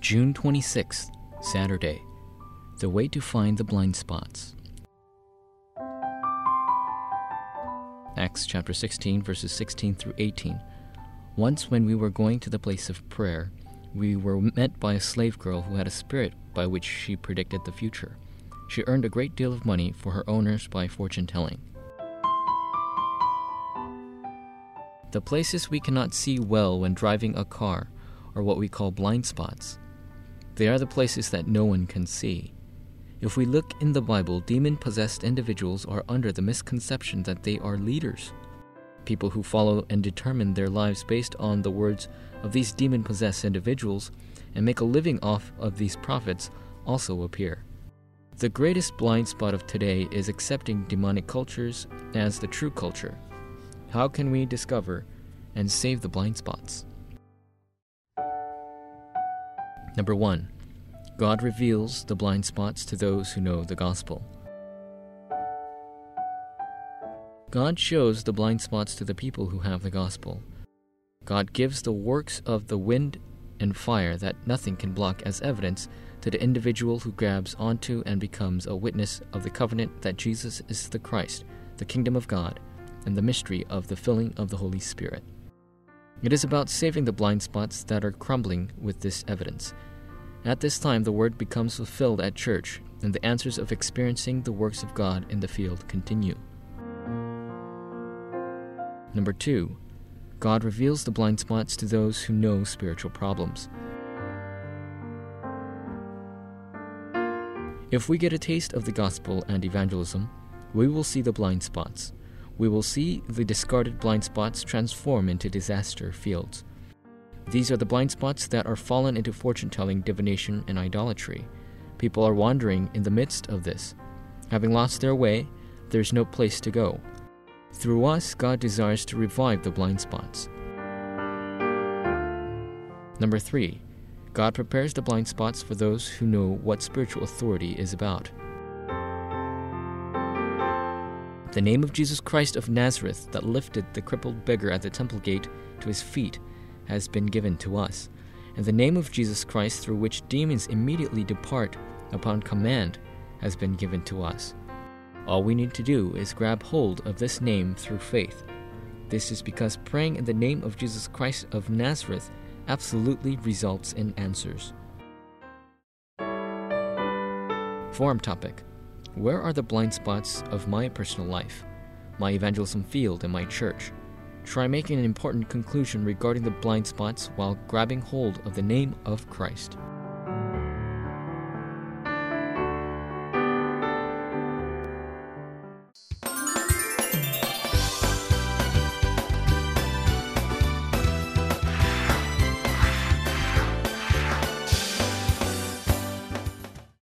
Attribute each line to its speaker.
Speaker 1: June 26th, Saturday. The way to find the blind spots. Acts chapter 16, verses 16 through 18. Once, when we were going to the place of prayer, we were met by a slave girl who had a spirit by which she predicted the future. She earned a great deal of money for her owners by fortune telling. The places we cannot see well when driving a car are what we call blind spots. They are the places that no one can see. If we look in the Bible, demon possessed individuals are under the misconception that they are leaders. People who follow and determine their lives based on the words of these demon possessed individuals and make a living off of these prophets also appear. The greatest blind spot of today is accepting demonic cultures as the true culture. How can we discover and save the blind spots? Number 1. God reveals the blind spots to those who know the gospel. God shows the blind spots to the people who have the gospel. God gives the works of the wind and fire that nothing can block as evidence to the individual who grabs onto and becomes a witness of the covenant that Jesus is the Christ, the kingdom of God, and the mystery of the filling of the Holy Spirit. It is about saving the blind spots that are crumbling with this evidence. At this time, the word becomes fulfilled at church, and the answers of experiencing the works of God in the field continue. Number two, God reveals the blind spots to those who know spiritual problems. If we get a taste of the gospel and evangelism, we will see the blind spots. We will see the discarded blind spots transform into disaster fields. These are the blind spots that are fallen into fortune telling, divination, and idolatry. People are wandering in the midst of this. Having lost their way, there's no place to go. Through us, God desires to revive the blind spots. Number three, God prepares the blind spots for those who know what spiritual authority is about. The name of Jesus Christ of Nazareth that lifted the crippled beggar at the temple gate to his feet has been given to us, and the name of Jesus Christ through which demons immediately depart upon command has been given to us. All we need to do is grab hold of this name through faith. This is because praying in the name of Jesus Christ of Nazareth absolutely results in answers. Forum topic Where are the blind spots of my personal life, my evangelism field, and my church? Try making an important conclusion regarding the blind spots while grabbing hold of the name of Christ.